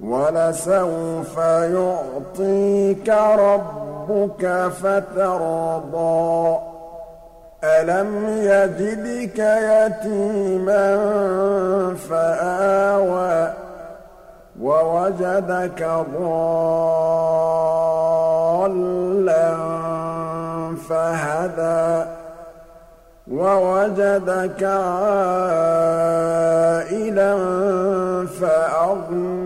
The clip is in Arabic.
وَلَسَوْفَ يُعْطِيكَ رَبُّكَ فَتَرْضَىٰ. أَلَمْ يَجِدْكَ يَتِيمًا فَآوَىٰ وَوَجَدَكَ ضَالًّا فَهَدَىٰ وَوَجَدَكَ عَائِلًا فَأَغْنَىٰ.